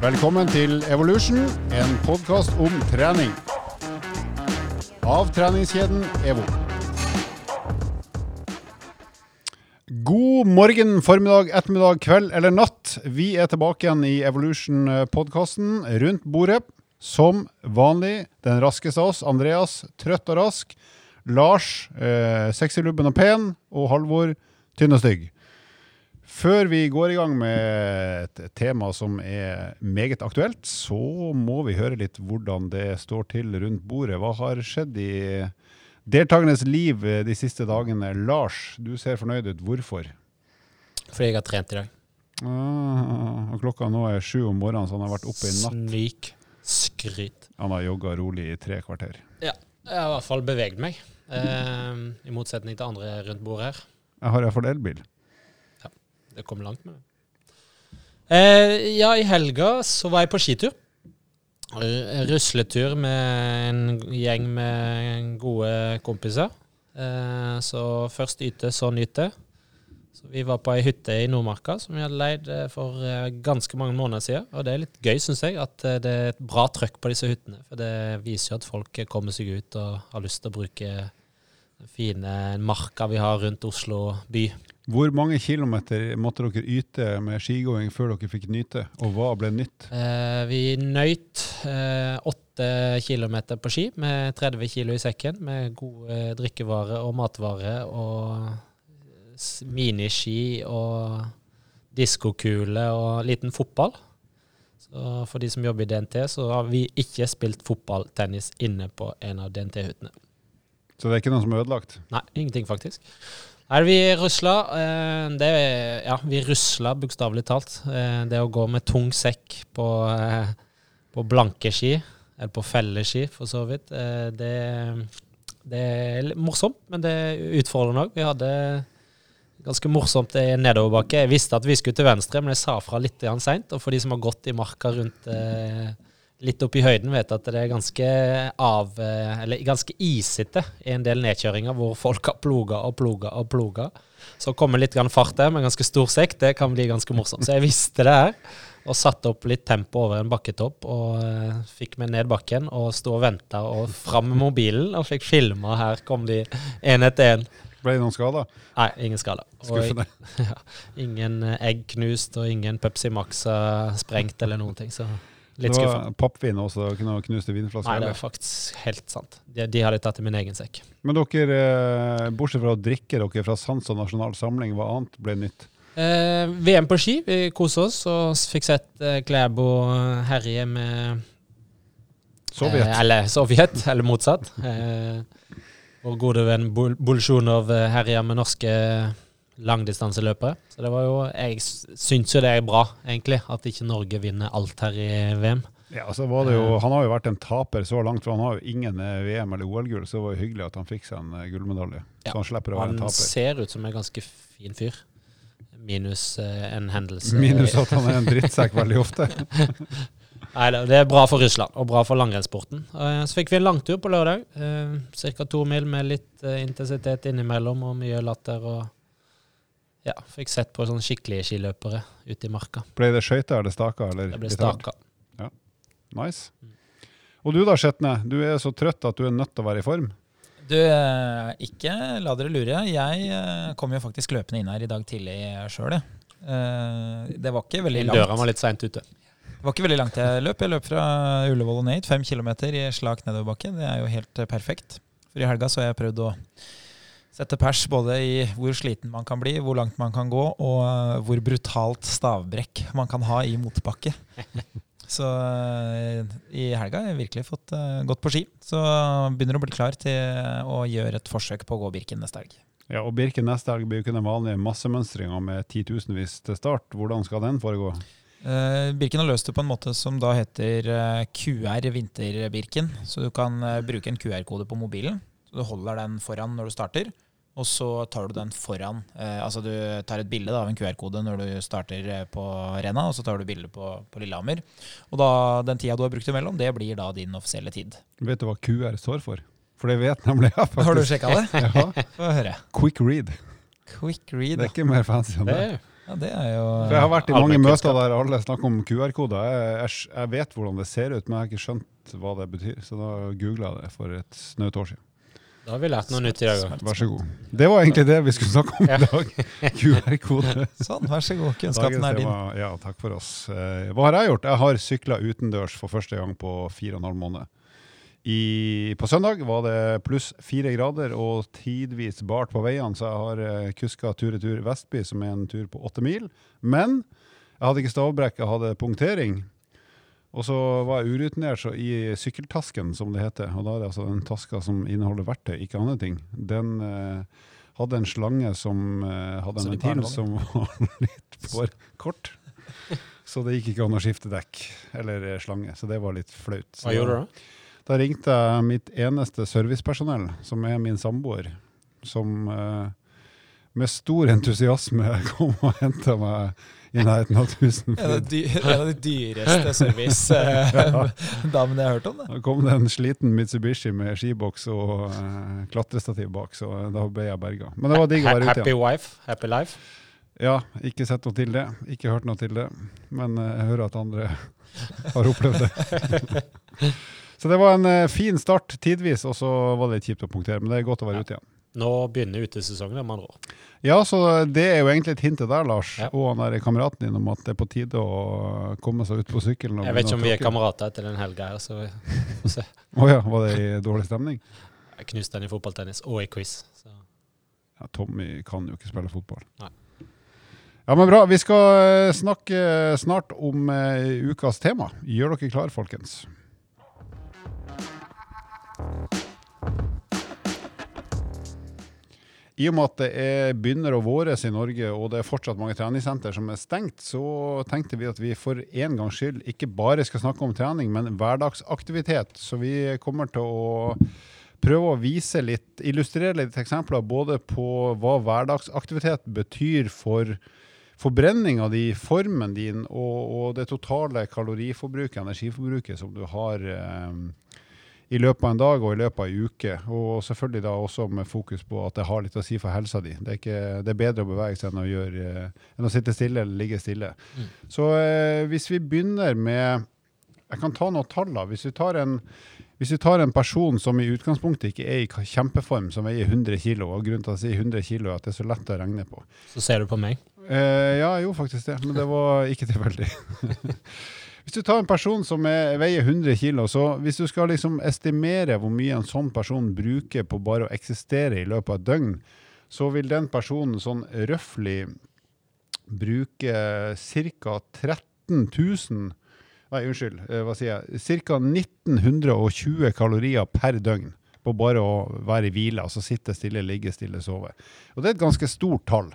Velkommen til Evolution, en podkast om trening. Av treningskjeden EVO. God morgen, formiddag, ettermiddag, kveld eller natt. Vi er tilbake igjen i Evolution-podkasten rundt bordet. Som vanlig, den raskeste av oss, Andreas, trøtt og rask. Lars, eh, sexy, lubben og pen. Og Halvor, tynn og stygg. Før vi går i gang med et tema som er meget aktuelt, så må vi høre litt hvordan det står til rundt bordet. Hva har skjedd i deltakernes liv de siste dagene? Lars, du ser fornøyd ut. Hvorfor? Fordi jeg har trent i dag. Ah, og klokka nå er sju om morgenen, så han har vært oppe i natt. Snik. Skryt. Han har jogga rolig i tre kvarter. Ja, jeg har i hvert fall beveget meg. Eh, I motsetning til andre rundt bordet her. Jeg har iallfall elbil. Det kom langt med det. Eh, ja, i helga så var jeg på skitur. R- Rusletur med en gjeng med gode kompiser. Eh, så først yte, så nyte. Så vi var på ei hytte i Nordmarka som vi hadde leid eh, for eh, ganske mange måneder siden. Og det er litt gøy, syns jeg, at eh, det er et bra trøkk på disse hyttene. For det viser jo at folk kommer seg ut og har lyst til å bruke den fine marka vi har rundt Oslo by. Hvor mange kilometer måtte dere yte med skigåing før dere fikk nyte, og hva ble nytt? Eh, vi nøyt eh, kilometer på ski med 30 kilo i sekken, med gode drikkevare og matvare og miniski og diskokule og liten fotball. Så for de som jobber i DNT, så har vi ikke spilt fotballtennis inne på en av DNT-hyttene. Så det er ikke noe som er ødelagt? Nei, ingenting faktisk. Nei, vi rusla. Eh, det, ja, vi rusla bokstavelig talt. Eh, det å gå med tung sekk på, eh, på blanke ski, eller på felleski for så vidt, det, det er morsomt, men det er utfordrende òg. Vi hadde ganske morsomt i nedoverbakke. Jeg visste at vi skulle til venstre, men jeg sa fra litt seint. Og for de som har gått i marka rundt litt opp i høyden, vet at det er ganske av eh, Eller ganske isete i en del nedkjøringer hvor folk har ploga og ploga og ploga. Så å komme litt grann fart der med ganske stor sekk. Det kan bli ganske morsomt. Så jeg visste det her. Og satte opp litt tempo over en bakketopp og eh, fikk meg ned bakken og sto og venta og fram med mobilen og fikk filma. Her kom de én etter én. Ble det noen skader? Nei, ingen skader. Skuffende. ja, ingen eh, egg knust og ingen Pepsi Max sprengt eller noen ting. Så litt det var pappvin også, ikke noe knuste vinflasker Nei, det er faktisk helt sant. De, de hadde tatt i min egen sekk. Men dere, eh, bortsett fra å drikke dere fra Sans og Nasjonal Samling, hva annet ble nytt? Eh, VM på ski, vi koste oss og fikk sett eh, Klæbo herje med Sovjet? Eh, eller Sovjet, eller motsatt. Eh, vår gode venn Bul- Bulsjunov eh, herja med norske langdistanseløpere. Så det var jo Jeg syns jo det er bra, egentlig, at ikke Norge vinner alt her i VM. Ja, så var det jo, Han har jo vært en taper så langt, for han har jo ingen eh, VM- eller OL-gull, så det var jo hyggelig at han fikk seg en eh, gullmedalje. Ja. Så han slipper å være en taper. Han ser ut som en ganske fin fyr. Minus eh, en hendelse. Minus at han er en drittsekk veldig ofte. Nei, det er bra for Russland, og bra for langrennssporten. Eh, Så fikk vi en langtur på lørdag. Ca. to mil med litt eh, intensitet innimellom og mye latter. og ja, Fikk sett på sånne skikkelige skiløpere ute i marka. Ble det skøyter eller staker? Eller Det ble staker. Ja. Nice. Og du da, Skjetne. Du er så trøtt at du er nødt til å være i form. Du, eh, ikke la dere lure. Jeg eh, kom jo faktisk løpende inn her i dag tidlig sjøl, jeg. Eh, Det var ikke veldig Døra langt. var litt seint ute. Det var ikke veldig langt jeg løp. Jeg løp fra Ullevål og ned hit, fem kilometer i slak nedoverbakke. Det er jo helt perfekt. For i helga så har jeg prøvd å sette pers både i hvor sliten man kan bli, hvor langt man kan gå, og eh, hvor brutalt stavbrekk man kan ha i motbakke. Så eh, i helga har jeg virkelig fått uh, gått på ski. Så begynner å bli klar til å gjøre et forsøk på å gå Birken neste helg. Ja, og Birken neste helg blir jo ikke den vanlige massemønstringa med titusenvis til start. Hvordan skal den foregå? Uh, Birken har løst det på en måte som da heter uh, QR Vinterbirken. Så du kan bruke en QR-kode på mobilen. Så Du holder den foran når du starter, og så tar du den foran. Eh, altså du tar et bilde da, av en QR-kode når du starter eh, på Rena, og så tar du bilde på, på Lillehammer. Og da, den tida du har brukt imellom, det blir da din offisielle tid. Vet du hva QR står for? For det vet nemlig jeg faktisk. Har du sjekka det? Ja, Få høre. Quick read. Quick read. Det er ikke mer fancy enn Det Ja, det er jo For jeg har vært i mange møter der alle snakker om QR-koder. Jeg, jeg, jeg vet hvordan det ser ut, men jeg har ikke skjønt hva det betyr. Så da googla jeg det for et snaut år siden. Da har vi lært noe nytt i dag òg. Vær så god. Det var egentlig det vi skulle snakke om i dag. QR-kode. Sånn, vær så god. Kunnskapen er din. Ja, takk for oss. Eh, hva har jeg gjort? Jeg har sykla utendørs for første gang på fire og en halv måned. I, på søndag var det pluss fire grader og tidvis bart på veiene, så jeg har eh, kuska tur-retur Vestby, som er en tur på åtte mil. Men jeg hadde ikke stavbrekk, jeg hadde punktering. Og så var jeg urutinert så i sykkeltasken, som det heter. Og da er det altså den taska som inneholder verktøy, ikke andre ting. Den eh, hadde en slange som eh, hadde en ventil som var litt for kort. Så det gikk ikke an å skifte dekk eller eh, slange, så det var litt flaut. Hva gjorde du da? Da ringte jeg mitt eneste servicepersonell, som er min samboer, som eh, med stor entusiasme kom og henta meg i nærheten av En av Tusenfryd. de, en av de dyreste service-damene jeg har hørt om. det. Da kom det en sliten Mitsubishi med skiboks og eh, klatrestativ bak, så da ble jeg berga. Men det var digg å være ute Happy wife, happy life. Ja, ikke sett noe til det. Ikke hørt noe til det. Men eh, jeg hører at andre har opplevd det. så det var en eh, fin start tidvis, og så var det litt kjipt å punktere. Men det er godt å være ute igjen. Nå begynner utesesongen, med andre ord. Ja, så det er jo egentlig et hint til deg, Lars, Ja. og han der kameraten din om at det er på tide å komme seg ut på sykkelen. Jeg vet ikke om vi er kamerater etter den helga her, så vi får se. Å ja, var det i dårlig stemning? Jeg knuste den i fotballtennis og i quiz. Så. Ja, Tommy kan jo ikke spille fotball. Nei. Ja, men bra. Vi skal eh, snakke snart om eh, ukas tema. Gjør dere klar, folkens? I og med at det er begynner å våres i Norge, og det er fortsatt mange treningssenter som er stengt, så tenkte vi at vi for en gangs skyld ikke bare skal snakke om trening, men hverdagsaktivitet. Så vi kommer til å prøve å vise litt, illustrere litt eksempler både på hva hverdagsaktivitet betyr for forbrenninga di, formen din og, og det totale kaloriforbruket, energiforbruket, som du har eh, i løpet av en dag og i løpet av en uke. Og selvfølgelig da også med fokus på at det har litt å si for helsa di. Det er, ikke, det er bedre å bevege seg enn å, gjøre, enn å sitte stille eller ligge stille. Mm. Så eh, hvis vi begynner med Jeg kan ta noen tall. da. Hvis vi tar en hvis vi tar en person som i utgangspunktet ikke er i kjempeform, som veier 100 kg, og grunnen til å si 100 kg er at det er så lett å regne på. så ser du på meg. Eh, ja, jeg gjorde faktisk det, men det var ikke tilfeldig. hvis du tar en person som er, veier 100 kg, så hvis du skal liksom estimere hvor mye en sånn person bruker på bare å eksistere i løpet av et døgn, så vil den personen sånn røftlig bruke ca. 13 000 Nei, unnskyld, eh, hva sier jeg? Ca. 1920 kalorier per døgn på bare å være i hvile, altså sitte stille, ligge stille, sove. Og det er et ganske stort tall.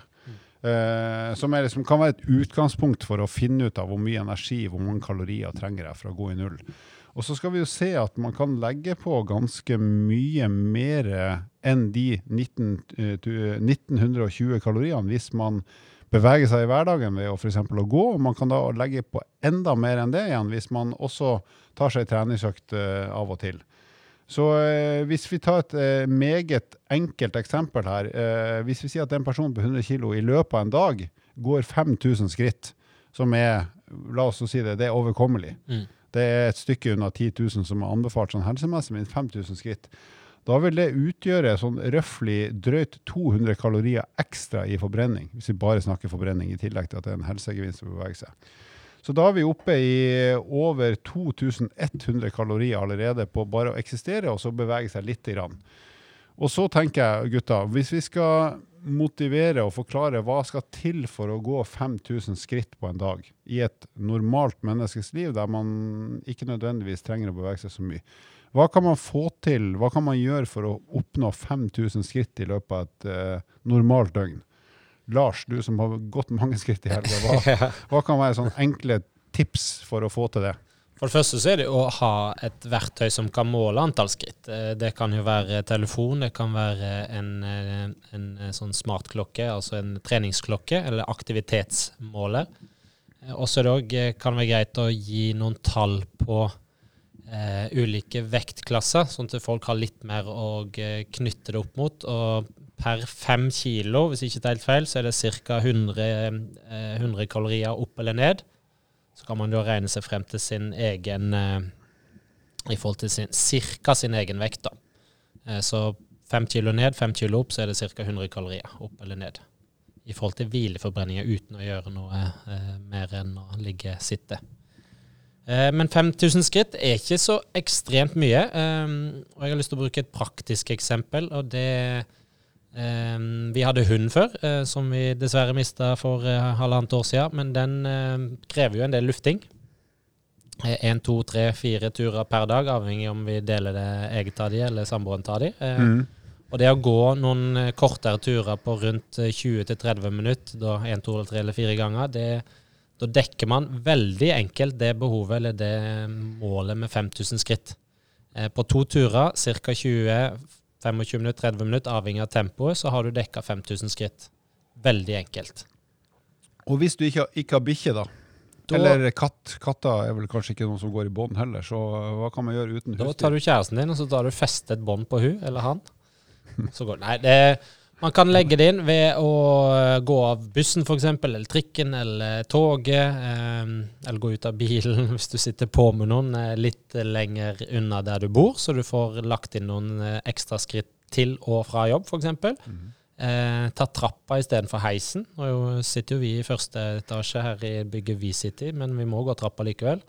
Eh, som liksom, kan være et utgangspunkt for å finne ut av hvor mye energi, hvor mange kalorier trenger jeg for å gå i null. Og så skal vi jo se at man kan legge på ganske mye mer enn de 19, uh, 1920 kaloriene hvis man beveger seg i hverdagen ved å f.eks. å gå. og Man kan da legge på enda mer enn det igjen hvis man også tar seg en treningsøkt uh, av og til. Så eh, hvis vi tar et eh, meget enkelt eksempel her. Eh, hvis vi sier at en person på 100 kg i løpet av en dag går 5000 skritt, som er la oss si det, det er overkommelig. Mm. Det er et stykke unna 10 000 som er anbefalt sånn helsemessig, men 5000 skritt. Da vil det utgjøre sånn røftlig drøyt 200 kalorier ekstra i forbrenning, hvis vi bare snakker forbrenning, i tillegg til at det er en helsegevinst å bevege seg. Så da er vi oppe i over 2100 kalorier allerede på bare å eksistere, og så bevege seg litt. Og så tenker jeg, gutta, hvis vi skal motivere og forklare hva skal til for å gå 5000 skritt på en dag i et normalt menneskes liv, der man ikke nødvendigvis trenger å bevege seg så mye. Hva kan man få til, hva kan man gjøre for å oppnå 5000 skritt i løpet av et eh, normalt døgn? Lars, du som har gått mange skritt i helga, hva, hva kan være sånne enkle tips for å få til det? For det første så er det å ha et verktøy som kan måle antall skritt. Eh, Det kan jo være telefon, det kan være en, eh, en eh, sånn smartklokke, altså en treningsklokke, eller aktivitetsmåler. Og så kan det være greit å gi noen tall på eh, ulike vektklasser, sånn at folk har litt mer å knytte det opp mot. Og per fem kilo, hvis ikke det er helt feil, så er det ca. 100, eh, 100 kalorier opp eller ned. Så kan man jo regne seg frem til sin egen eh, I forhold til sin, cirka sin egen vekt, da. Eh, så fem kilo ned, fem kilo opp, så er det ca. 100 kalorier opp eller ned. I forhold til hvileforbrenninger uten å gjøre noe eh, mer enn å ligge sitte. Eh, men 5000 skritt er ikke så ekstremt mye. Eh, og jeg har lyst til å bruke et praktisk eksempel, og det Vi hadde hund før, eh, som vi dessverre mista for eh, halvannet år siden, men den eh, krever jo en del lufting. Én, to, tre, fire turer per dag, avhengig om vi deler det eget av de eller samboeren tar de. Mm. Og det å gå noen kortere turer på rundt eh, 20-30 minutter, da én, to, tre eller fire ganger, det, da dekker man veldig enkelt det behovet eller det målet med 5000 skritt. På to turer, ca. 20-25 minutter, 30 minutter, avhengig av tempoet, så har du dekka 5000 skritt. Veldig enkelt. Og hvis du ikke, ikke har bikkje, da? Da- Eller katt. Katter er vel kanskje ikke noen som går i bånd heller, så hva kan man gjøre uten Da tar du kjæresten din, og så tar du festet bånd på hun eller han. Så går Nei, det, man kan legge det inn ved å eh, gå av bussen f.eks., eller trikken eller toget. Eh, eller gå ut av bilen hvis du sitter på med noen eh, litt lenger unna der du bor, så du får lagt inn noen eh, ekstra skritt til og fra jobb, f.eks. Mm. Eh, ta trappa istedenfor heisen. Nå jo, sitter jo vi i første etasje her i bygget V-City, men vi må gå trappa likevel.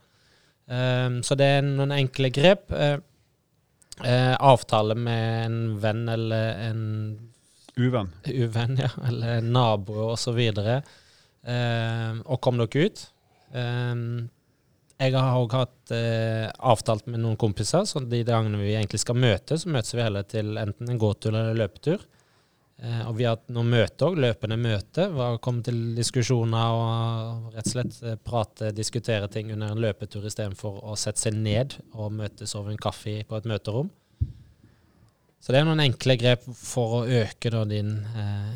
Eh, så det er noen enkle grep. Eh, avtale med en venn eller en Uvenn. uvenn, ja, eller nabo osv. Eh, og kom dere ut. Eh, jeg har òg hatt eh, avtalt med noen kompiser, så de gangene vi egentlig skal møtes, så møtes vi heller til enten en gåtur eller en løpetur. Eh, og vi har hatt noen møter òg, løpende møter. Vi har kommet til diskusjoner og rett og slett eh, prate, diskutere ting under en løpetur istedenfor å sette seg ned og møtes over en kaffe på et møterom. Så det er noen enkle grep for å øke da, din eh,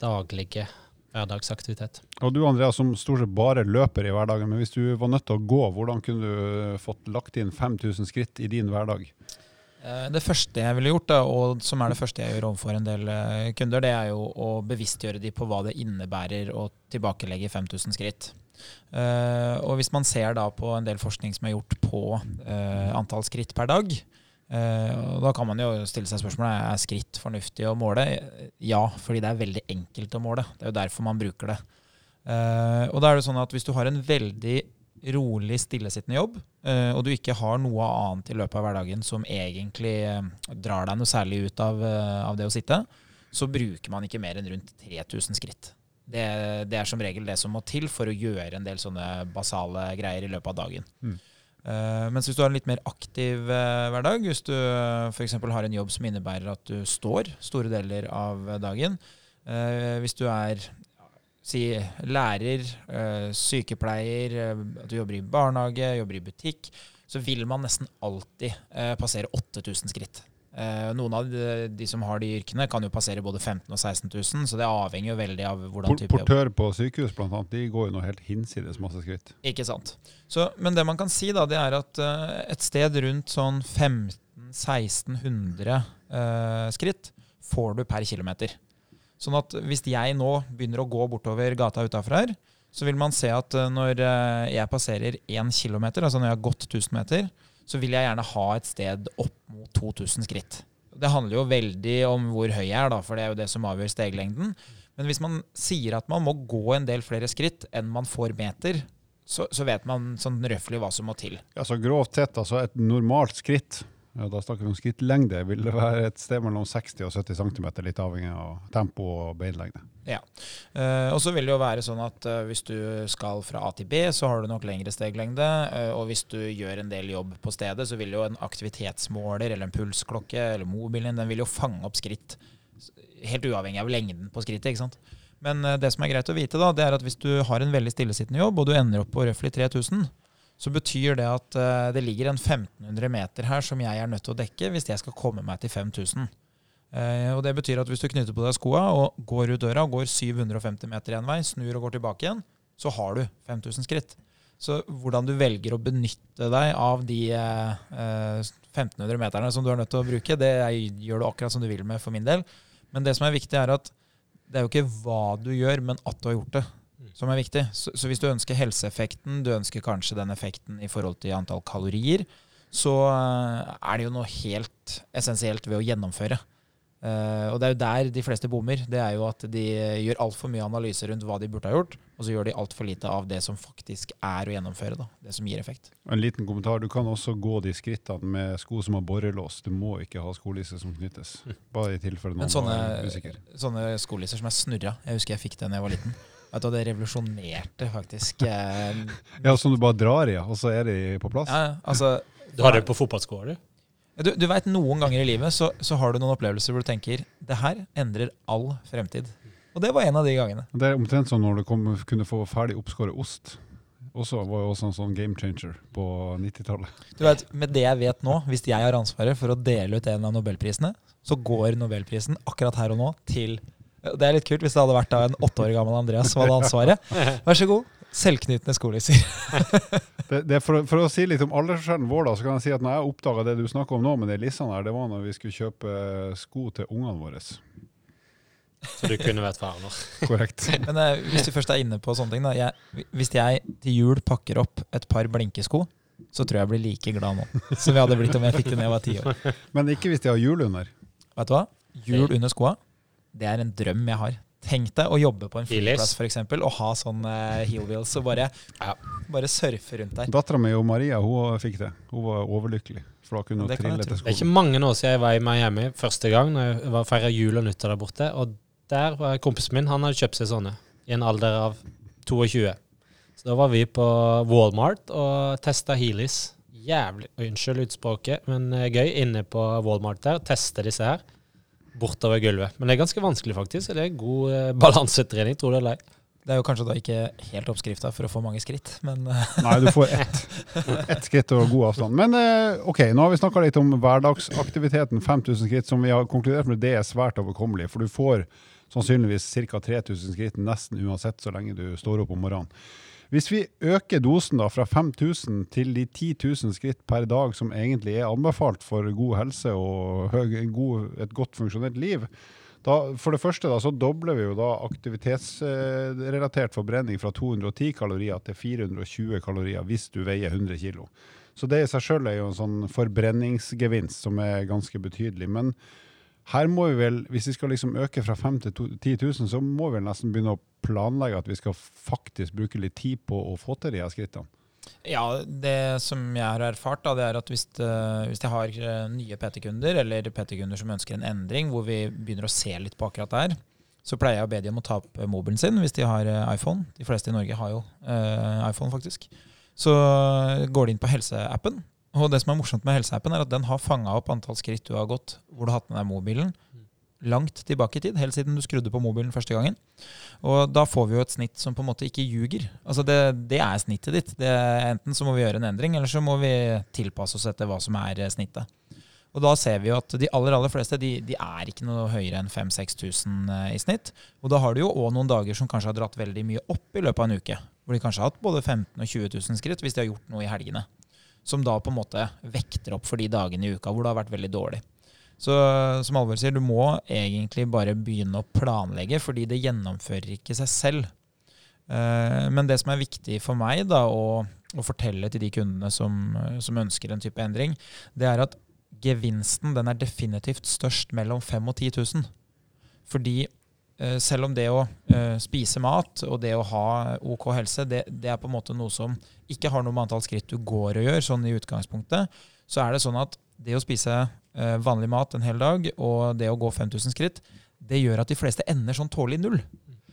daglige hverdagsaktivitet. Og du Andreas, som stort sett bare løper i hverdagen, men hvis du var nødt til å gå, hvordan kunne du fått lagt inn 5000 skritt i din hverdag? Eh, Det første jeg ville gjort, da, og som er det første jeg gjør overfor en del eh, kunder, det er jo å bevisstgjøre de på hva det innebærer å tilbakelegge 5000 skritt. Eh, og hvis man ser da på en del forskning som er gjort på eh, antall skritt per dag, og da kan man jo stille seg spørsmålet er skritt fornuftig å måle. Ja, fordi det er veldig enkelt å måle. Det er jo derfor man bruker det. Eh, og da er det sånn at hvis du har en veldig rolig, stillesittende jobb, eh, og du ikke har noe annet i løpet av hverdagen som egentlig eh, drar deg noe særlig ut av, eh, av det å sitte, så bruker man ikke mer enn rundt 3000 skritt. Det, det er som regel det som må til for å gjøre en del sånne basale greier i løpet av dagen. Mm. Eh, mens hvis du har en litt mer aktiv uh, hverdag, hvis du uh, f.eks. har en jobb som innebærer at du står store deler av dagen, uh, hvis du er si lærer, eh, sykepleier, eh, at du jobber i barnehage, jobber i butikk, så vil man nesten alltid eh, passere 8000 skritt. Eh, noen av de, som har de yrkene, kan jo passere både 15 og 16 000, så det avhenger jo veldig av hvordan type portør på sykehus blant annet, de går jo noe helt hinsides masse skritt. Ikke sant. Så, men det man kan si, da, det er at eh, et sted rundt sånn 1500-1600 eh, skritt får du per kilometer. Sånn at hvis jeg nå begynner å gå bortover gata utafor her, så vil man se at eh, når jeg passerer 1 km, altså når jeg har gått 1000 meter, så vil jeg gjerne ha et sted opp mot 2000 skritt. Det handler jo veldig om hvor høy jeg er, da, for det er jo det som avgjør steglengden. Men hvis man sier at man må gå en del flere skritt enn man får meter, så, så vet man sånn røftlig hva som må til. Ja, så grovt sett, altså et normalt skritt, ja, da snakker vi om skrittlengde, vil det være et sted mellom 60 og 70 cm, litt avhengig av tempo og beinlengde. Ja. Eh, og så vil det jo være sånn at eh, hvis du skal fra A til B, så har du nok lengre steglengde. eh, og hvis du gjør en del jobb på stedet, så vil jo en aktivitetsmåler eller en pulsklokke eller mobilen den vil jo fange opp skritt. Helt uavhengig av lengden på skrittet. ikke sant? Men det som er greit å vite, da, det er at hvis du har en veldig stillesittende jobb, og du ender opp på røftlig 3000, så betyr det at uh, det ligger en 1500 meter her som jeg er nødt til å dekke hvis jeg skal komme meg til 5000. Uh, og det betyr at hvis du knytter på deg skoa og går ut døra, går 750 meter én vei, snur og går tilbake igjen, så har du 5000 skritt. Så hvordan du velger å benytte deg av de uh, 1500 meterne som du er nødt til å bruke, det gjør du akkurat som du vil med for min del. Men det som er viktig, er at det er jo ikke hva du gjør, men at du har gjort det, som er viktig. Så, så hvis du ønsker helseeffekten, du ønsker kanskje den effekten i forhold til antall kalorier, så eh, er det jo noe helt essensielt ved å gjennomføre. Uh, og det er jo der de fleste bommer. Det er jo at de gjør altfor mye analyse rundt hva de burde ha gjort, og så gjør de altfor lite av det som faktisk er å gjennomføre. Da, det som gir effekt. En liten kommentar. Du kan også gå de skrittene med sko som har borrelås. Du må ikke ha skolisse som knyttes. Bare i tilfelle noen Men sånne, var usikker. sånne skolisser som er snurra, jeg husker jeg fikk det da jeg var liten. Vet du, hva, Det revolusjonerte faktisk eh, Ja, som du bare drar i, og så er de på plass. ja, altså, Du har det på fotballskoa, du? Du, du vet, Noen ganger i livet så, så har du noen opplevelser hvor du tenker det her endrer all fremtid. Og det var en av de gangene. Det er omtrent som når du kom, kunne få ferdig oppskåret ost. Også var jo også en sånn game changer på 90-tallet. Du vet, Med det jeg vet nå, hvis jeg har ansvaret for å dele ut en av nobelprisene, så går nobelprisen akkurat her og nå til Det er litt kult hvis det hadde vært da en åtte år gammel Andreas som hadde ansvaret. Vær så god. Selvknytende skolisser. Det, det er for, for å si litt om aldersforskjellen vår, da, så kan jeg si at når jeg oppdaga det du snakker om nå, med de lissene her, det var når vi skulle kjøpe eh, sko til ungene våre. Så du kunne vært far nå. Korrekt. Men eh, hvis du først er inne på sånne ting, da. Jeg, hvis jeg til jul pakker opp et par blinkesko, så tror jeg jeg blir like glad nå som jeg hadde blitt om jeg fikk det da jeg var ti år. Men ikke hvis de har hjul under. Vet du hva? Hjul under skoa, det er en drøm jeg har. Tenk deg å jobbe på en flyplass for eksempel, og ha sånn uh, heel wheels og bare, Ja. bare surfe rundt der. Dattera mi og Maria hun fikk det. Hun var overlykkelig. For da kunne hun trille etter skolen. Det er ikke mange år siden jeg var i Miami første gang når jeg var feira jul og nyttår der borte. Og der var kompisen min, han hadde kjøpt seg sånne i en alder av 22. Så da var vi på Walmart og testa Heelys. Jævlig Unnskyld utspråket, men eh, gøy. Inne på Walmart der. Teste disse her. Bortover gulvet. Men det er ganske vanskelig, faktisk. Det er god eh, balansetrening, tror du eller ei. Det er jo kanskje da ikke helt oppskrifta for å få mange skritt, men Nei, du får ett, ett skritt og god avstand. Men eh, ok, nå har vi snakka litt om hverdagsaktiviteten 5000 skritt, som vi har konkludert med det er svært overkommelig. For du får sannsynligvis ca. 3000 skritt nesten uansett så lenge du står opp om morgenen. Hvis vi øker dosen da fra 5000 til de 10 000 skritt per dag, som egentlig er anbefalt for god helse og et godt funksjonelt liv, da, for det første da, så dobler vi jo da aktivitetsrelatert forbrenning fra 210 kalorier til 420 kalorier hvis du veier 100 kg. Så det i seg sjøl er jo en sånn forbrenningsgevinst som er ganske betydelig. Men her må vi vel, hvis vi skal liksom øke fra 5 til 10 000, så må vi vel nesten begynne å planlegge at vi skal faktisk bruke litt tid på å få til de her skrittene. Ja, det som jeg har erfart, da, det er at hvis, det, hvis jeg har eh, nye PT-kunder, eller PT-kunder som ønsker en endring, hvor vi begynner å se litt på akkurat det her, så pleier jeg å be dem å ta opp mobilen sin hvis de har eh, iPhone. De fleste i Norge har jo eh, iPhone, faktisk. Så går de inn på helseappen. Og det som er morsomt med helseappen, er at den har fanga opp antall skritt du har gått hvor du har hatt med deg mobilen. Langt tilbake i tid, helt siden du skrudde på mobilen første gangen. Og da får vi jo et snitt som på en måte ikke ljuger. Altså det, det er snittet ditt. Det, enten så må vi gjøre en endring, eller så må vi tilpasse oss etter hva som er eh, snittet. Og da ser vi jo at de aller aller fleste de, de er ikke noe høyere enn 5000-6000 i snitt. Og da har du jo òg noen dager som kanskje har dratt veldig mye opp i løpet av en uke. Hvor de kanskje har hatt både 15 000 og 20 000 skritt hvis de har gjort noe i helgene. Som da på en måte vekter opp for de dagene i uka hvor det har vært veldig dårlig. Så som Alvor sier, du må egentlig bare begynne å planlegge, fordi det gjennomfører ikke seg selv. Eh, Men det som er viktig for meg da, å, å fortelle til de kundene som, som ønsker en type endring, det er at gevinsten den er definitivt størst mellom 5000 og 10 000. Fordi selv om det å eh, spise mat og det å ha OK helse, det, det er på en måte noe som ikke har noe med antall skritt du går og gjør, sånn i utgangspunktet, så er det sånn at det å spise eh, vanlig mat en hel dag og det å gå 5000 skritt, det gjør at de fleste ender sånn tålelig null.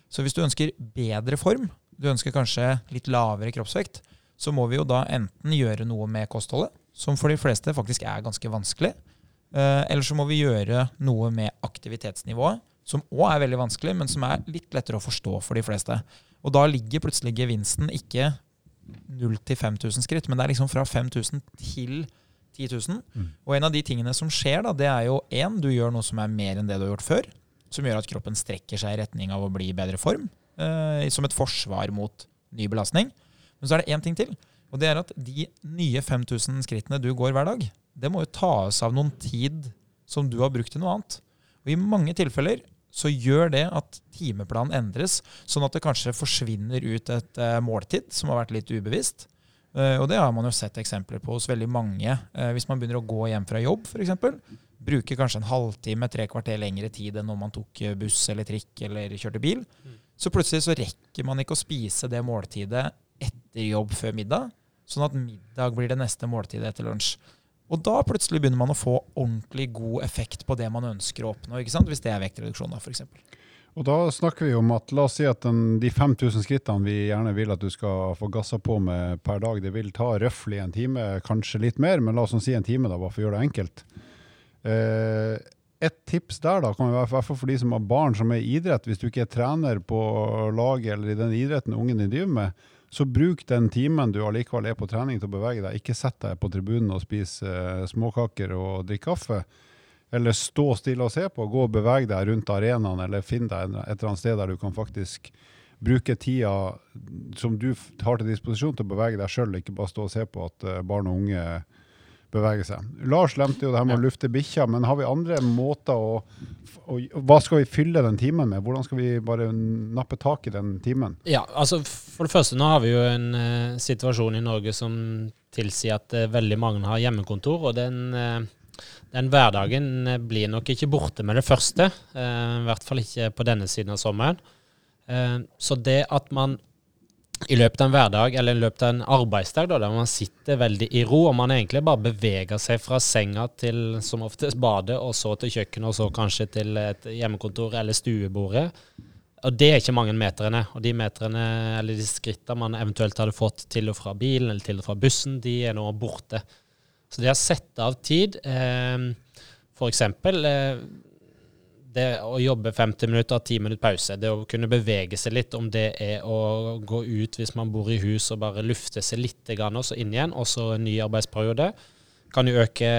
Så hvis du ønsker bedre form, du ønsker kanskje litt lavere kroppsvekt, så må vi jo da enten gjøre noe med kostholdet, som for de fleste faktisk er ganske vanskelig, eh, eller så må vi gjøre noe med aktivitetsnivået, som òg er veldig vanskelig, men som er litt lettere å forstå for de fleste. Og da ligger plutselig gevinsten ikke 0 til 5000 skritt, men det er liksom fra 5000 til 10 000. Mm. Og en av de tingene som skjer, da, det er jo én, du gjør noe som er mer enn det du har gjort før. Som gjør at kroppen strekker seg i retning av å bli i bedre form. Eh, som et forsvar mot ny belastning. Men så er det én ting til. Og det er at de nye 5000 skrittene du går hver dag, det må jo tas av noen tid som du har brukt til noe annet. Og I mange tilfeller så gjør det at timeplanen endres, sånn at det kanskje forsvinner ut et uh, måltid som har vært litt ubevisst. Uh, og det har man jo sett eksempler på hos veldig mange. Uh, hvis man begynner å gå hjem fra jobb, f.eks. Bruker kanskje en halvtime, tre kvarter lengre tid enn når man tok buss eller trikk eller kjørte bil. Mm. Så plutselig så rekker man ikke å spise det måltidet etter jobb før middag. Sånn at middag blir det neste måltidet etter lunsj. Og da plutselig begynner man å få ordentlig god effekt på det man ønsker å oppnå. Hvis det er vektreduksjon, da, f.eks. Og da snakker vi om at la oss si at den, de 5000 skrittene vi gjerne vil at du skal få gassa på med per dag, det vil ta røftlig en time, kanskje litt mer, men la oss si en time, da, bare for å gjøre det enkelt. Eh, et tips der da, kan være for de som har barn som er i idrett. Hvis du ikke er trener på laget eller i den idretten ungen din driver med, så bruk den timen du allikevel er på trening til å bevege deg. Ikke sett deg på tribunen og spise eh, småkaker og drikk kaffe. Eller stå stille og se på. Gå og beveg deg rundt arenaen, eller finn deg et eller annet sted der du kan faktisk bruke tida som du har til disposisjon til å bevege deg sjøl, ikke bare stå og se på at uh, barn og unge bevege seg. Lars lemte jo det her med ja. å lufte bikkja, men har vi andre måter å, å, Hva skal vi fylle den timen med? Hvordan skal vi bare nappe tak i den timen? Ja, altså For det første, nå har vi jo en uh, situasjon i Norge som tilsier at uh, veldig mange har hjemmekontor. og den, uh, den hverdagen blir nok ikke borte med det første. I hvert fall ikke på denne siden av sommeren. Så det at man i løpet av en hverdag eller i løpet av en arbeidsdag da, der man sitter veldig i ro, og man egentlig bare beveger seg fra senga til som oftest badet, og så til kjøkkenet, og så kanskje til et hjemmekontor eller stuebordet. Og det er ikke mange meterne. Og de meterne, eller de skrittene man eventuelt hadde fått til og fra bilen eller til og fra bussen, de er nå borte. Så det å sette av tid, eh, f.eks. Eh, det å jobbe 50 minutter, 10 minutter pause, det å kunne bevege seg litt, om det er å gå ut hvis man bor i hus og bare lufte seg litt, og så inn igjen, og så en ny arbeidsperiode, kan jo øke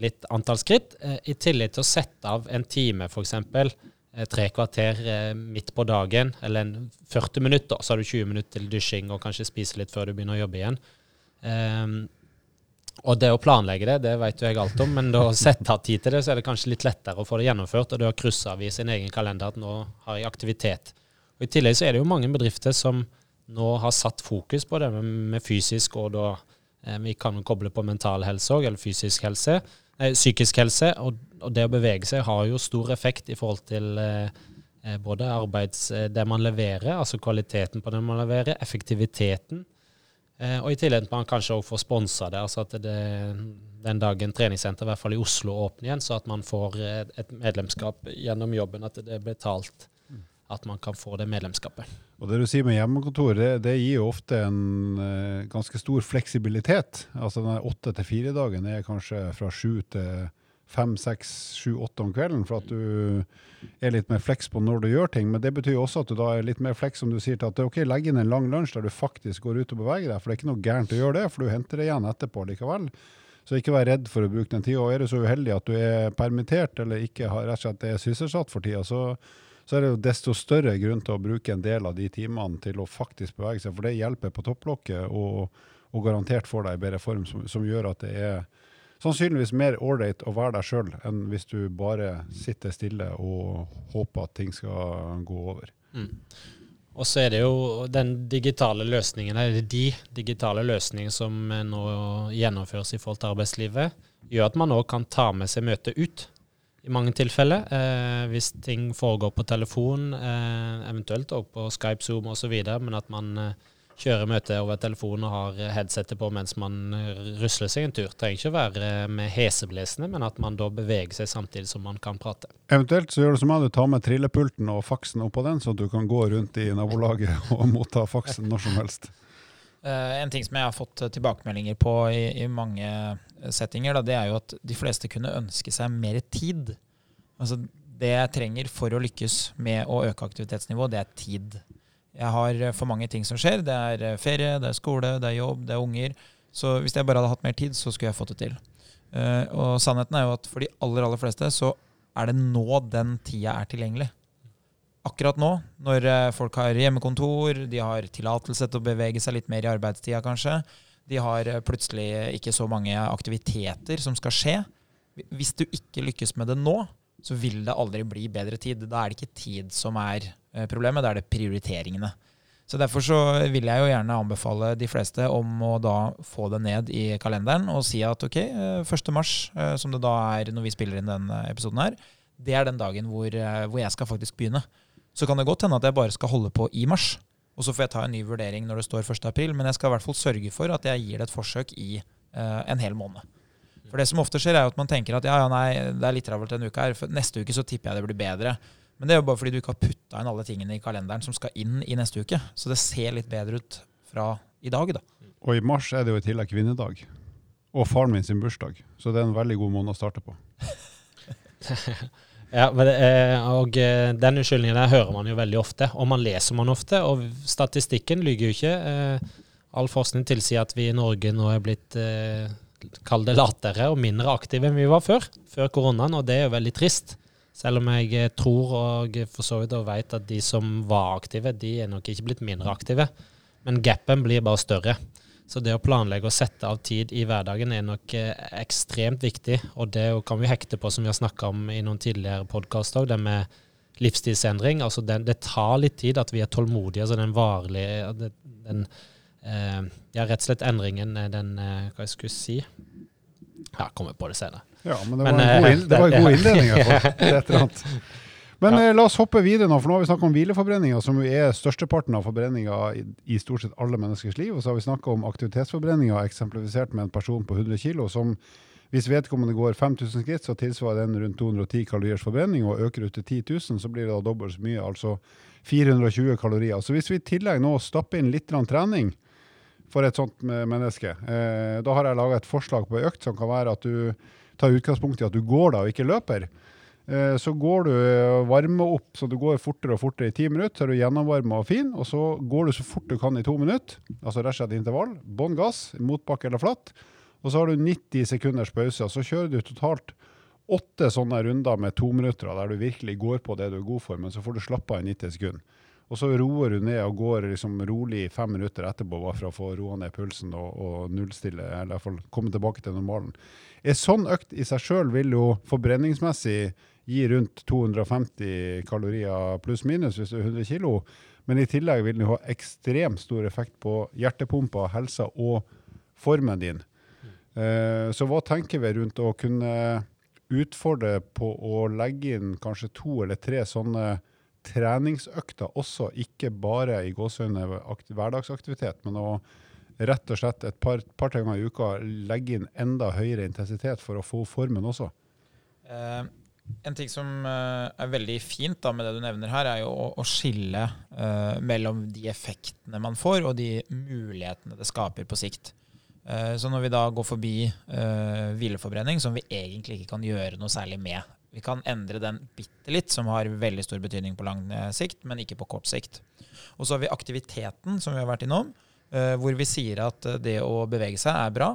litt antall skritt. Eh, I tillegg til å sette av en time, f.eks. Eh, tre kvarter eh, midt på dagen, eller 40 minutter, så har du 20 minutter til dusjing og kanskje spise litt før du begynner å jobbe igjen. Og det å planlegge det, det vet jo jeg alt om, men å sette av tid til det, så er det kanskje litt lettere å få det gjennomført. Og det å krysse av i sin egen kalender at nå har jeg aktivitet. Og I tillegg så er det jo mange bedrifter som nå har satt fokus på det med, fysisk, og da eh, vi kan jo koble på mental helse òg, eller fysisk helse. Eh, psykisk helse. Og, og, det å bevege seg har jo stor effekt i forhold til eh, eh både arbeids, eh, det man leverer, altså kvaliteten på det man leverer, effektiviteten og i tillegg at man kanskje òg får sponsa det. altså at det, den dagen treningssenter, i hvert fall i Oslo, åpner igjen, så at man får et medlemskap gjennom jobben, at det er betalt. At man kan få det medlemskapet. Og Det du sier med hjemmekontor, det, det gir jo ofte en uh, ganske stor fleksibilitet. Altså den åtte til fire-dagen er kanskje fra sju til fem, seks, sju, åtte om kvelden, for at du er litt mer fleks på når du gjør ting. Men det betyr også at du da er litt mer fleks om du sier til at det er ok, legg inn en lang lunsj der du faktisk går ut og beveger deg. For det er ikke noe gærent å gjøre det, for du henter det igjen etterpå likevel. Så ikke vær redd for å bruke den tida. Og er du så uheldig at du er permittert eller ikke har rett og slett er sysselsatt for tida, så, så er det jo desto større grunn til å bruke en del av de timene til å faktisk bevege seg. For det hjelper på topplokket og, og garantert får deg i bedre form, som, som gjør at det er sannsynligvis mer ålreit å være deg sjøl enn hvis du bare sitter stille og håper at ting skal gå over. Mm. Og så er det jo den digitale løsningen, eller de digitale løsningene som nå gjennomføres i forhold til arbeidslivet, gjør at man òg kan ta med seg møtet ut. I mange tilfeller. Eh, hvis ting foregår på telefon, eh, eventuelt òg på Skype, Zoom osv., men at man eh, kjører møte over telefon og har headsetet på mens man rusler seg en tur. Trenger ikke å være med heseblesende, men at man da beveger seg samtidig som man kan prate. Eventuelt så gjør du som meg, du tar med trillepulten og faksen oppå den, så du kan gå rundt i nabolaget og motta faksen når som helst. Uh, en ting som jeg har fått tilbakemeldinger på i, i mange settinger, da, det er jo at de fleste kunne ønske seg mer tid. Altså, det jeg trenger for å lykkes med å øke aktivitetsnivået, det er tid. Jeg har eh, for mange ting som skjer. Det er eh, ferie, det er skole, det er jobb, det er unger. Så hvis jeg bare hadde hatt mer tid, så skulle jeg fått det til. Uh, og sannheten er jo at for de aller, aller fleste så er det nå den tida er tilgjengelig. Akkurat nå, når folk har hjemmekontor, de har tillatelse til å bevege seg litt mer i arbeidstida kanskje, de har plutselig ikke så mange aktiviteter som skal skje. Hvis du ikke lykkes med det nå, så vil det aldri bli bedre tid. Da er det ikke tid som er eh, problemet, da er det prioriteringene. Så Derfor så vil jeg jo gjerne anbefale de fleste om å da få det ned i kalenderen og si at ok, 1. mars, som det da er når vi spiller inn denne episoden her, det er den dagen hvor, hvor jeg skal faktisk begynne. Så kan det godt hende at jeg bare skal holde på i mars. Og så får jeg ta en ny vurdering når det står 1.4, men jeg skal i hvert fall sørge for at jeg gir det et forsøk i uh, en hel måned. For det som ofte skjer, er jo at man tenker at ja, ja, nei, det er litt travelt denne uka her. For neste uke så tipper jeg det blir bedre. Men det er jo bare fordi du ikke har putta inn alle tingene i kalenderen som skal inn i neste uke. Så det ser litt bedre ut fra i dag, da. Og i mars er det jo i tillegg kvinnedag. Og faren min sin bursdag. Så det er en veldig god måned å starte på. Ja, og eh, Den unnskyldningen der hører man jo veldig ofte, og man leser man ofte. Og statistikken lyver jo ikke. Eh, all forskning tilsier at vi i Norge nå er blitt eh, kall det latere og mindre aktive enn vi var før, før koronaen, og det er jo veldig trist. Selv om jeg tror og for så vidt vet at de som var aktive, de er nok ikke blitt mindre aktive. Men gapen blir bare større. Så det å planlegge og sette av tid i hverdagen er nok eh, ekstremt viktig. Og det kan vi hekte på, som vi har snakka om i noen tidligere podkaster, det med livsstilsendring. Altså den, det tar litt tid at vi er tålmodige. altså den varlige den, den eh, Ja, rett og slett endringen, eh, den eh, Hva jeg skulle si? Ja, kommer på det senere. Ja, men det var men, en god, inn, det var en god innledning. Et eller annet. Men ja. eh, la oss hoppe videre nå, for nå har vi snakka om hvileforbrenninga, som er størsteparten av forbrenninga i, i, stort sett alle menneskers liv. Og så har vi snakka om aktivitetsforbrenninga, eksemplifisert med en person på 100 kg, som hvis vedkommende går 5000 skritt, så tilsvarer den rundt 210 kaloriers forbrenning, og øker ut til 10 000, så blir det da dobbelt så mye, altså 420 kalorier. Så hvis vi i tillegg nå stapper inn litt trening for et sånt menneske, eh, da har jeg laga et forslag på økt som kan være at du tar utgangspunkt i at du går da og ikke løper. Eh, så går du eh, varme opp så du går fortere og fortere i ti minutter, så er du gjennomvarma og fin. Og så går du så fort du kan i to minutter, altså rett og slett intervall. Bånn gass, motbakke eller flatt. Og så har du 90 sekunders pause. og Så kjører du totalt åtte sånne runder med to minutter der du virkelig går på det du er god for, men så får du slappe av i 90 sekunder. Og så roer hun ned og går liksom rolig fem minutter etterpå bare for å få roa ned pulsen og, og nullstille, eller iallfall komme tilbake til normalen. En sånn økt i seg sjøl vil jo forbrenningsmessig gi rundt 250 kalorier pluss-minus hvis du er 100 kg. Men i tillegg vil den ha ekstremt stor effekt på hjertepumpa, helsa og formen din. Uh, så hva tenker vi rundt å kunne utfordre på å legge inn kanskje to eller tre sånne treningsøkter også, ikke bare i gåsehudene hverdagsaktivitet, men å rett og slett et par, par ganger i uka legge inn enda høyere intensitet for å få formen også? Eh, en ting som uh, er veldig fint da, med det du nevner her, er jo å, skille uh, mellom de effektene man får, og de mulighetene det skaper på sikt. Uh, så når vi da går forbi hvileforbrenning, som vi egentlig ikke kan gjøre noe særlig med Vi kan endre den bitte litt, som har veldig stor betydning på lang sikt, men ikke på kort sikt. Og så har vi aktiviteten, som vi har vært innom, hvor vi sier at det å bevege seg er bra.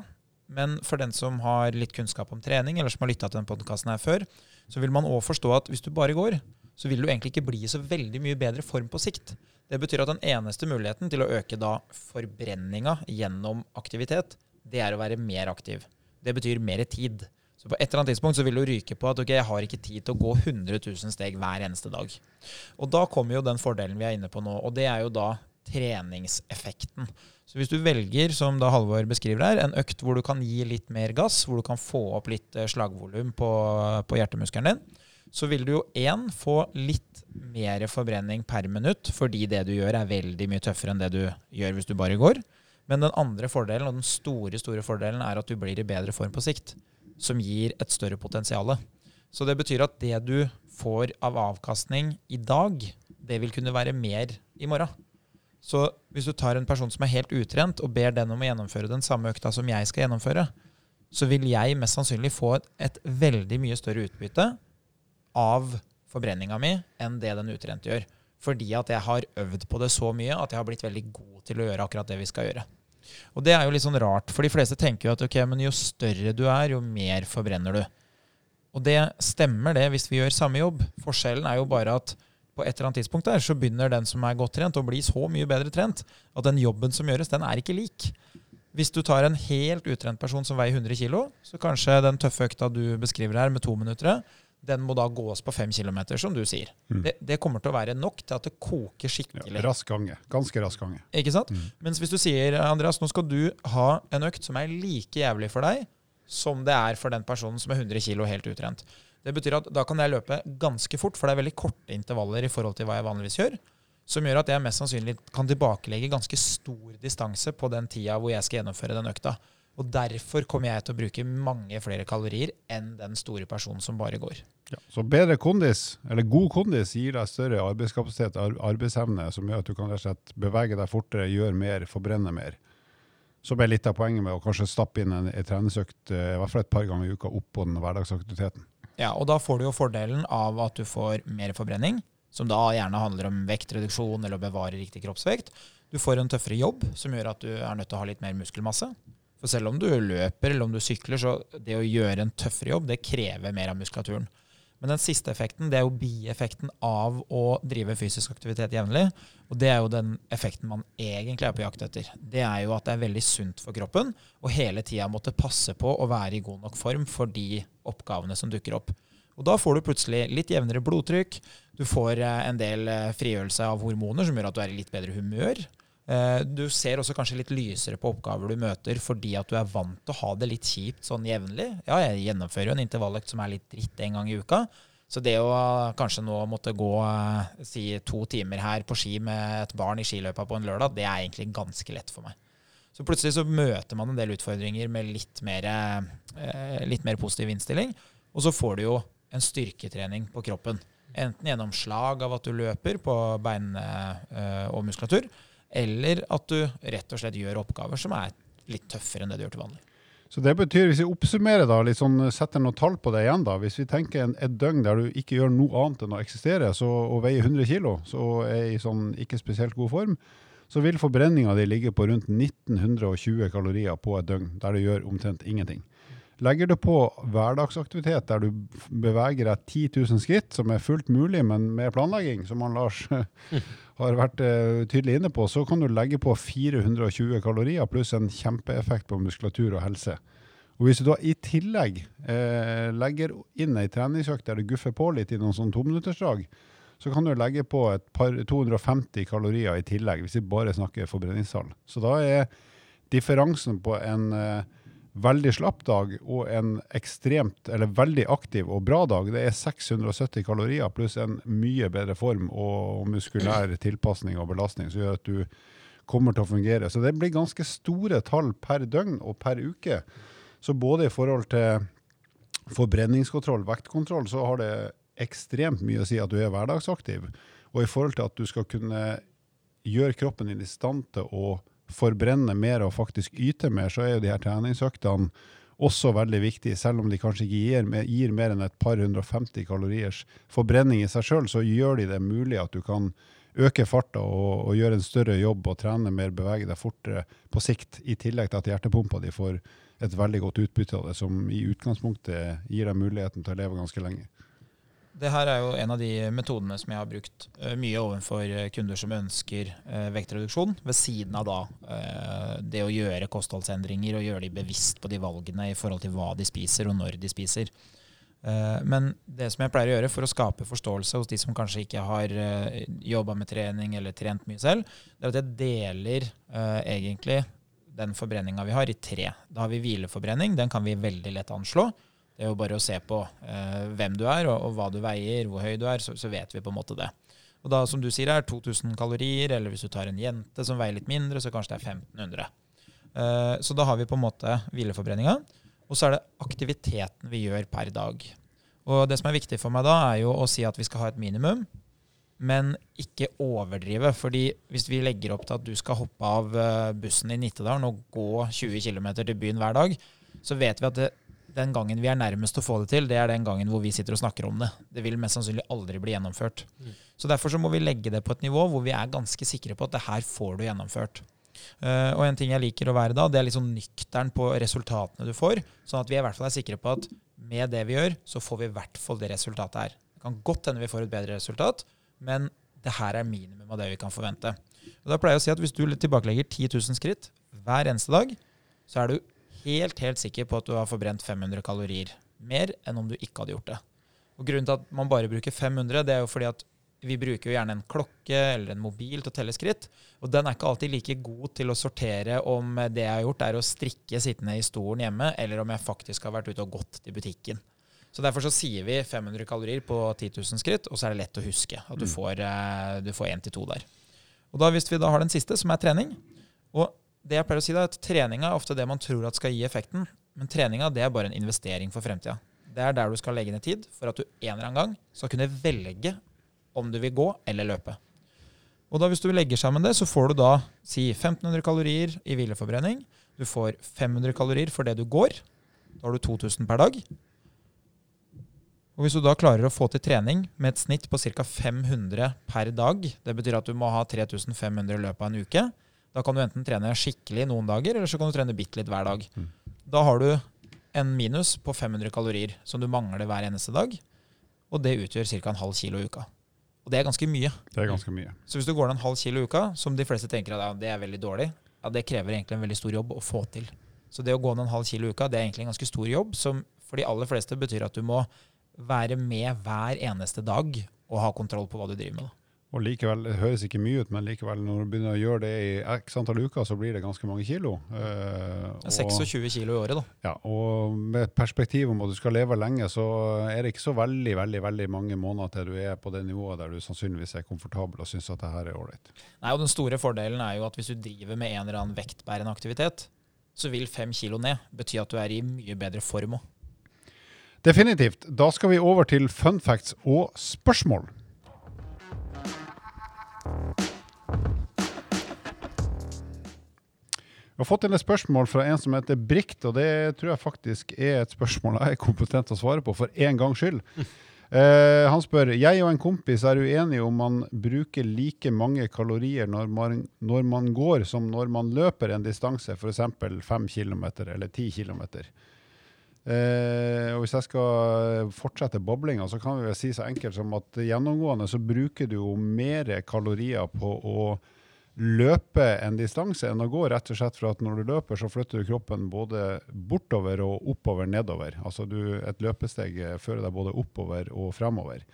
Men for den som har litt kunnskap om trening, eller som har lytta til denne podkasten her før, så vil man òg forstå at hvis du bare går, så vil du egentlig ikke bli i så veldig mye bedre form på sikt. Det betyr at den eneste muligheten til å øke da forbrenninga gjennom aktivitet, det er å være mer aktiv. Det betyr mer tid. Så på et eller annet tidspunkt så vil du ryke på at ok, jeg har ikke tid til å gå 100 000 steg hver eneste dag. Og da kommer jo den fordelen vi er inne på nå, og det er jo da treningseffekten. Så hvis du velger, som da Halvor beskriver her, en økt hvor du kan gi litt mer gass, hvor du kan få opp litt eh, slagvolum på, på hjertemuskelen din, så vil du jo én få litt mer forbrenning per minutt, fordi det du gjør er veldig mye tøffere enn det du gjør hvis du bare går. Men den andre fordelen, og den store, store fordelen, er at du blir i bedre form på sikt, som gir et større potensial. Så det betyr at det du får av avkastning i dag, det vil kunne være mer i morgen. Så hvis du tar en person som er helt utrent, og ber den om å gjennomføre den samme økta som jeg skal gjennomføre, så vil jeg mest sannsynlig få et, veldig mye større utbytte av forbrenninga mi enn det den utrente gjør. Fordi at jeg har øvd på det så mye at jeg har blitt veldig god til å gjøre akkurat det vi skal gjøre. Og det er jo litt sånn rart, for de fleste tenker jo at ok, men jo større du er, jo mer forbrenner du. Og det stemmer det hvis vi gjør samme jobb. Forskjellen er jo bare at på et eller annet tidspunkt der, så begynner den som er godt trent, å bli så mye bedre trent at den jobben som gjøres, den er ikke lik. Hvis du tar en helt utrent person som veier 100 kg, så kanskje den tøffe økta du beskriver her, med to minutter, den må da gås på fem km, som du sier. Mm. Det, det kommer til å være nok til at det koker Ja, skikkelig. rask gange. Ganske rask gange. Ikke sant? Mm. Mens hvis du sier, Andreas, nå skal du ha en økt som er like jævlig for deg som det er for den personen som er 100 kg helt utrent. Det betyr at da kan jeg løpe ganske fort, for det er veldig korte intervaller i forhold til hva jeg vanligvis gjør. Som gjør at jeg mest sannsynlig kan tilbakelegge ganske stor distanse på den tida hvor jeg skal gjennomføre den økta. Og derfor kommer jeg til å bruke mange flere kalorier enn den store personen som bare går. Ja. Så bedre kondis, eller god kondis, gir deg større arbeidskapasitet, og arbeidsevne, som gjør at du kan rett og slett bevege deg fortere, gjøre mer, forbrenne mer. Som er litt av poenget med å kanskje stappe inn en, en treningsøkt eh, i hvert fall et par ganger i uka oppå den hverdagsaktiviteten. Ja, og da får du jo fordelen av at du får mer forbrenning, som da gjerne handler om vektreduksjon eller å bevare riktig kroppsvekt. Du får en tøffere jobb, som gjør at du er nødt til å ha litt mer muskelmasse. For selv om du løper eller om du sykler, så det å gjøre en tøffere jobb, det krever mer av muskulaturen. Men den siste effekten, det er jo bieffekten av å drive fysisk aktivitet jevnlig. Og det er jo den effekten man egentlig er på jakt etter. Det er jo at det er veldig sunt for kroppen å hele tida måtte passe på å være i god nok form for de oppgavene som dukker opp. Og da får du plutselig litt jevnere blodtrykk, du får eh, en del eh, frigjørelse av hormoner som gjør at du er i litt bedre humør. Eh, Du ser også kanskje litt lysere på oppgaver du møter fordi at du er vant til å ha det litt kjipt sånn jevnlig. Ja, jeg gjennomfører jo en intervalløkt som er litt dritt en gang i uka. Så det å kanskje nå måtte gå eh, si to timer her på ski med et barn i skiløypa på en lørdag, det er egentlig ganske lett for meg. Så plutselig så møter man en del utfordringer med litt mer, eh, litt mer positiv innstilling. Og så får du jo en styrketrening på kroppen. Enten gjennom slag av at du løper på bein og muskulatur, eller at du rett og slett gjør oppgaver som er litt tøffere enn det du gjør til vanlig. Så det betyr, hvis vi oppsummerer da, litt sånn, setter noen tall på det igjen da, hvis vi tenker en, et døgn der du ikke gjør noe annet enn å eksistere, så, og veier 100 kilo, så er i sånn ikke spesielt god form, så vil forbrenninga di ligge på rundt 1920 kalorier på et døgn, der du gjør omtrent ingenting. Legger du på hverdagsaktivitet der du beveger deg 10 000 skritt, som er fullt mulig, men med planlegging, som han Lars har vært eh, tydelig inne på, så kan du legge på 420 kalorier pluss en kjempeeffekt på muskulatur og helse. Og hvis du da i tillegg eh, legger inn ei treningsøkt der du guffer på litt i noen sånn tominuttersdrag, så kan du legge på et par 250 kalorier i tillegg, hvis vi bare snakker forbrenningstall. Så da er differansen på en eh, veldig slapp dag og en ekstremt, eller veldig aktiv og bra dag, det er 670 kalorier pluss en mye bedre form og muskulær tilpasning og belastning, som gjør at du kommer til å fungere. Så det blir ganske store tall per døgn og per uke. Så både i forhold til forbrenningskontroll, vektkontroll, så har det ekstremt mye å si at du er hverdagsaktiv. Og i forhold til at du skal kunne gjøre kroppen din i stand til å forbrenne mer og faktisk yte mer, så er jo de her treningsøktene også veldig viktige. Selv om de kanskje ikke gir, gir mer enn et par 150 kaloriers forbrenning i seg sjøl, så gjør de det mulig at du kan øke farta og, og gjøre en større jobb og trene mer, bevege deg fortere på sikt, i tillegg til at hjertepumpa di får et veldig godt utbytte av det, som i utgangspunktet gir deg muligheten til å leve ganske lenge. Det her er jo en av de metodene som jeg har brukt eh, mye overfor eh, kunder som ønsker eh, vektreduksjon, ved siden av da det å gjøre kostholdsendringer og gjøre de bevisst på de valgene i forhold til hva de spiser og når de spiser. Men det som jeg pleier å gjøre for å skape forståelse hos de som kanskje ikke har jobba med trening eller trent mye selv, det er at jeg deler egentlig den forbrenninga vi har, i tre. Da har vi hvileforbrenning. Den kan vi veldig lett anslå. Det er jo bare å se på eh, hvem du er, og, og hva du veier, hvor høy du er, så, så vet vi på en måte det. Og da, som du sier, er 2000 kalorier, eller hvis du tar en jente som veier litt mindre, så kanskje det er 1500. Eh, så da har vi på en måte hvileforbrenninga. Og så er det aktiviteten vi gjør per dag. Og det som er viktig for meg da, er jo å si at vi skal ha et minimum, men ikke overdrive. fordi hvis vi legger opp til at du skal hoppe av eh, bussen i Nittedalen og gå 20 km til byen hver dag, så vet vi at det, den gangen vi er nærmest å få det til, det er den gangen hvor vi sitter og snakker om det. Det vil mest sannsynlig aldri bli gjennomført. Mm. Så derfor så må vi legge det på et nivå hvor vi er ganske sikre på at det her får du gjennomført. Uh, og en ting jeg liker å være da, det er liksom nykteren nøktern på resultatene du får, sånn at vi i hvert fall er sikre på at med det vi gjør, så får vi i hvert fall det resultatet her. Det kan godt hende vi får et bedre resultat, men det her er minimum av det vi kan forvente. Og da pleier jeg å si at hvis du tilbakelegger 10 000 skritt hver eneste dag, så er du helt, helt sikker på at du har forbrent 500 kalorier mer enn om du ikke hadde gjort det. Og Grunnen til at man bare bruker 500, det er jo fordi at vi bruker jo gjerne en klokke eller en mobil til å telle skritt. Og den er ikke alltid like god til å sortere om det jeg har gjort, er å strikke sittende i stolen hjemme, eller om jeg faktisk har vært ute og gått til butikken. Så Derfor så sier vi 500 kalorier på 10 000 skritt, og så er det lett å huske at du Mm. får, eh, du får 1-2 der. Og da Hvis vi da har den siste, som er trening og det jeg pleier å si da, at Treninga er ofte det man tror at skal gi effekten, men treninga er bare en investering for fremtida. Det er der du skal legge ned tid for at du en eller annen gang skal kunne velge om du vil gå eller løpe. Og da Hvis du legger sammen det, så får du da si 1500 kalorier i hvileforbrenning. Du får 500 kalorier for det du går. Da har du 2000 per dag. Og Hvis du da klarer å få til trening med et snitt på ca. 500 per dag, det betyr at du må ha 3500 i løpet av en uke, da kan du enten trene skikkelig noen dager, eller så kan du trene bitte litt hver dag. Mm. Da har du en minus på 500 kalorier som du mangler hver eneste dag, og det utgjør ca. en halv kilo i uka. Og det er ganske mye. Det er ganske mye. Så hvis du går ned en halv kilo i uka, som de fleste tenker at ja, det er veldig dårlig, ja, det krever egentlig en veldig stor jobb å få til. Så det å gå ned en halv kilo i uka, det er egentlig en ganske stor jobb, som for de aller fleste betyr at du må være med hver eneste dag og ha kontroll på hva du driver med. Og likevel, Det høres ikke mye ut, men likevel, når du begynner å gjøre det i x antall uker, så blir det ganske mange kilo. Eh, er 26 kilo i året, da. Ja, og med perspektiv om at du skal leve lenge, så er det ikke så veldig veldig, veldig mange måneder til du er på det nivået der du sannsynligvis er komfortabel og syns at det her er ålreit. Og Den store fordelen er jo at hvis du driver med en eller annen vektbærende aktivitet, så vil fem kilo ned bety at du er i mye bedre form òg. Definitivt. Da skal vi over til fun facts og spørsmål. Vi har fått inn et spørsmål fra en som heter Brikt, og det tror jeg faktisk er et spørsmål jeg er kompetent til å svare på, for en gangs skyld. Eh, han spør jeg og en kompis er uenige om man bruker like mange kalorier når man, når man går som når man løper en distanse, f.eks. 5 km eller 10 km. Eh, og Hvis jeg skal fortsette bablinga, så kan vi vel si så enkelt som at gjennomgående så bruker du jo mer kalorier på å løpe en distanse enn å gå, rett og slett for at når du løper, så flytter du kroppen både bortover og oppover nedover. Altså du, et løpesteg eh, fører deg både oppover og fremover.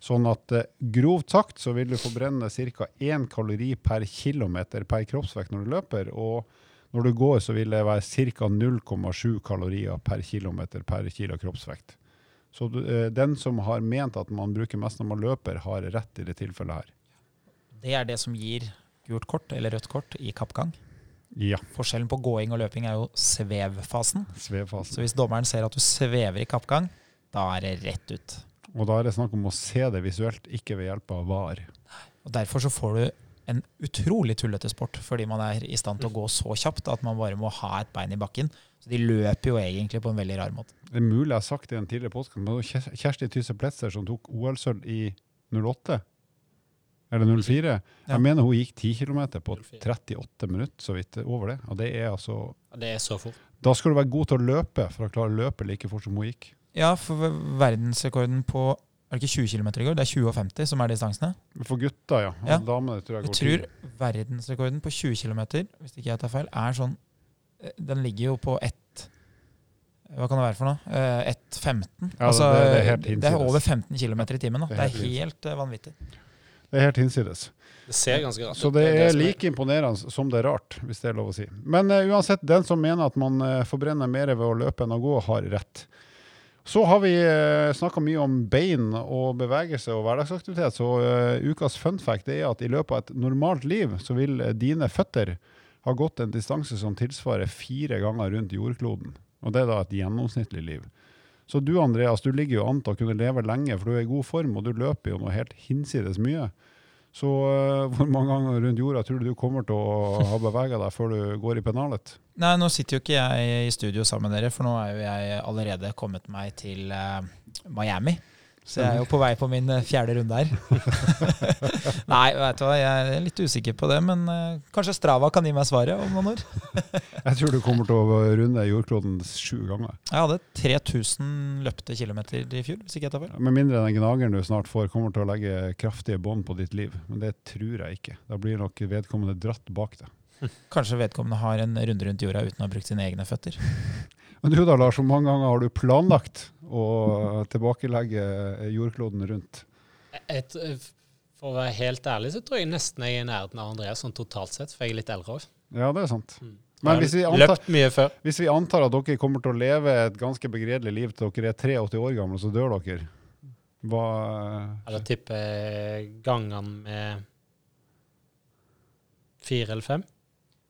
Sånn at eh, grovt sagt så vil du forbrenne ca. 1 kalori per kilometer per kroppsvekt når du løper. og når du går, så vil det være ca. 0,7 kalorier per kilometer per kilo kroppsvekt. Så du, eh, den som har ment at man bruker mest når man løper, har rett i det tilfellet her. Det er det som gir gult kort eller rødt kort i kappgang. Ja. Forskjellen på gåing og løping er jo svevfasen. svevfasen. Så hvis dommeren ser at du svever i kappgang, da er det rett ut. Og da er det snakk om å se det visuelt, ikke ved hjelp av var. Og Derfor så får du en utrolig tullete sport, fordi man er i stand til å gå så kjapt at man bare må ha et bein i bakken. Så de løper jo egentlig på en veldig rar måte. Det er mulig jeg har sagt det i en tidligere podkast, men Kjersti Tysse Pletzer som tok OL-sølv i 08. Eller 04. Ja. Jeg mener hun gikk 10 km på 38 minutter, så vidt over det. Og det er altså Det er så fort. Da skal du være god til å løpe for å klare å løpe like fort som hun gikk. Ja, for verdensrekorden på er det ikke 20 km i går? Det er 20 og 50 som er distansene. For gutta, ja. Ja. damene tror jeg Jeg tror 10. verdensrekorden på 20 km, hvis ikke jeg tar feil, er sånn eh, Den ligger jo på ett Hva kan det være for noe? Eh, 1,15. Ja, det- det er helt det er over 15 km i timen. Da. Det Det er er helt helt eh, vanvittig. Det er helt hinsides. Det ser ganske rart Så ut. det er like imponerende som det er rart, hvis det er lov å si. Men uh, uansett, den som mener at man uh, forbrenner mer ved å løpe enn å gå, har rett. Så har vi uh, snakka mye om bein og bevegelse og hverdagsaktivitet, så eh, ukas fun fact er at i løpet av et normalt liv så vil eh, dine føtter ha gått en distanse som tilsvarer fire ganger rundt jordkloden. Og det er da et gjennomsnittlig liv. Så du Andreas, du ligger jo an til å kunne leve lenge, for du er i god form, og du løper jo noe helt hinsides mye. Så uh, hvor mange ganger rundt jorda tror du du kommer til å ha bevega deg før du går i pennalet? Nei, nå sitter jo ikke jeg i studio sammen med dere, for nå er jo jeg allerede kommet meg til uh, Miami. Så jeg er jo på vei på min eh, fjerde runde her. Nei, vet du hva, jeg er litt usikker på det, men eh, kanskje Strava kan gi meg svaret om noen år. Jeg tror du kommer til å runde jordkloden sju ganger. Jeg hadde 3000 løpte kilometer i fjor, hvis ikke jeg tar feil. Med mindre den gnageren du snart får, kommer til å legge kraftige bånd på ditt liv. Men det tror jeg ikke. Da blir nok vedkommende dratt bak deg. Kanskje vedkommende har en runde rundt jorda uten å ha brukt sine egne føtter. Men du da, Lars, hvor mange ganger har du planlagt å tilbakelegge jordkloden rundt. Et, for å være helt ærlig så tror jeg nesten jeg er i nærheten av Andreas sånn totalt sett, for jeg er litt eldre òg. Ja, det er sant. Mm. Men hvis vi, antar, hvis vi antar at dere kommer til å leve et ganske begredelig liv til dere er 83 år gamle, så dør dere, hva Eller tipper jeg gangene med fire eller fem.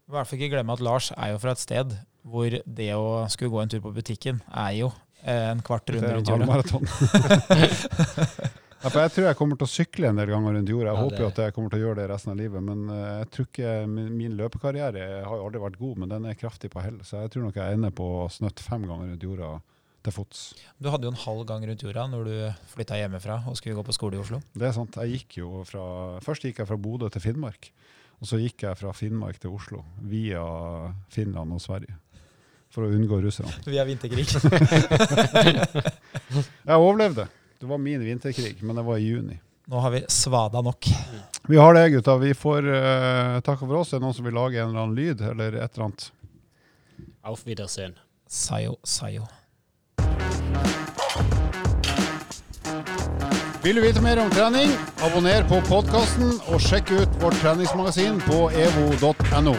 I hvert fall ikke glemme at Lars er jo fra et sted hvor det å skulle gå en tur på butikken er jo eh, en kvart runde er rundt jorda. halvmaraton. ja, for jeg tror jeg kommer til å sykle en del ganger rundt jorda. Jeg Ja, håper jo at jeg kommer til å gjøre det resten av livet. Men eh, jeg tror ikke min, min løpekarriere har jo aldri vært god, men den er kraftig på hell. Så jeg tror nok jeg ender på å snøtte fem ganger rundt jorda til fots. Du hadde jo en halv gang rundt jorda når du flytta hjemmefra og skulle gå på skole i Oslo. Det er sant. Jeg gikk jo fra, først gikk jeg fra Bodø til Finnmark. Og så gikk jeg fra Finnmark til Oslo via Finland og Sverige. For å unngå russerne. Via vinterkrig. Jeg overlevde. Det var min vinterkrig, men det var i juni. Nå har vi svada nok. Vi har det, gutta. Vi får uh, takke for oss. Er noen som vil lage en eller annen lyd, eller et eller annet? Auf Wiedersehen. Sayo, sayo. Vil du vite mer om trening? Abonner på podkasten og sjekk ut vårt treningsmagasin på evo.no.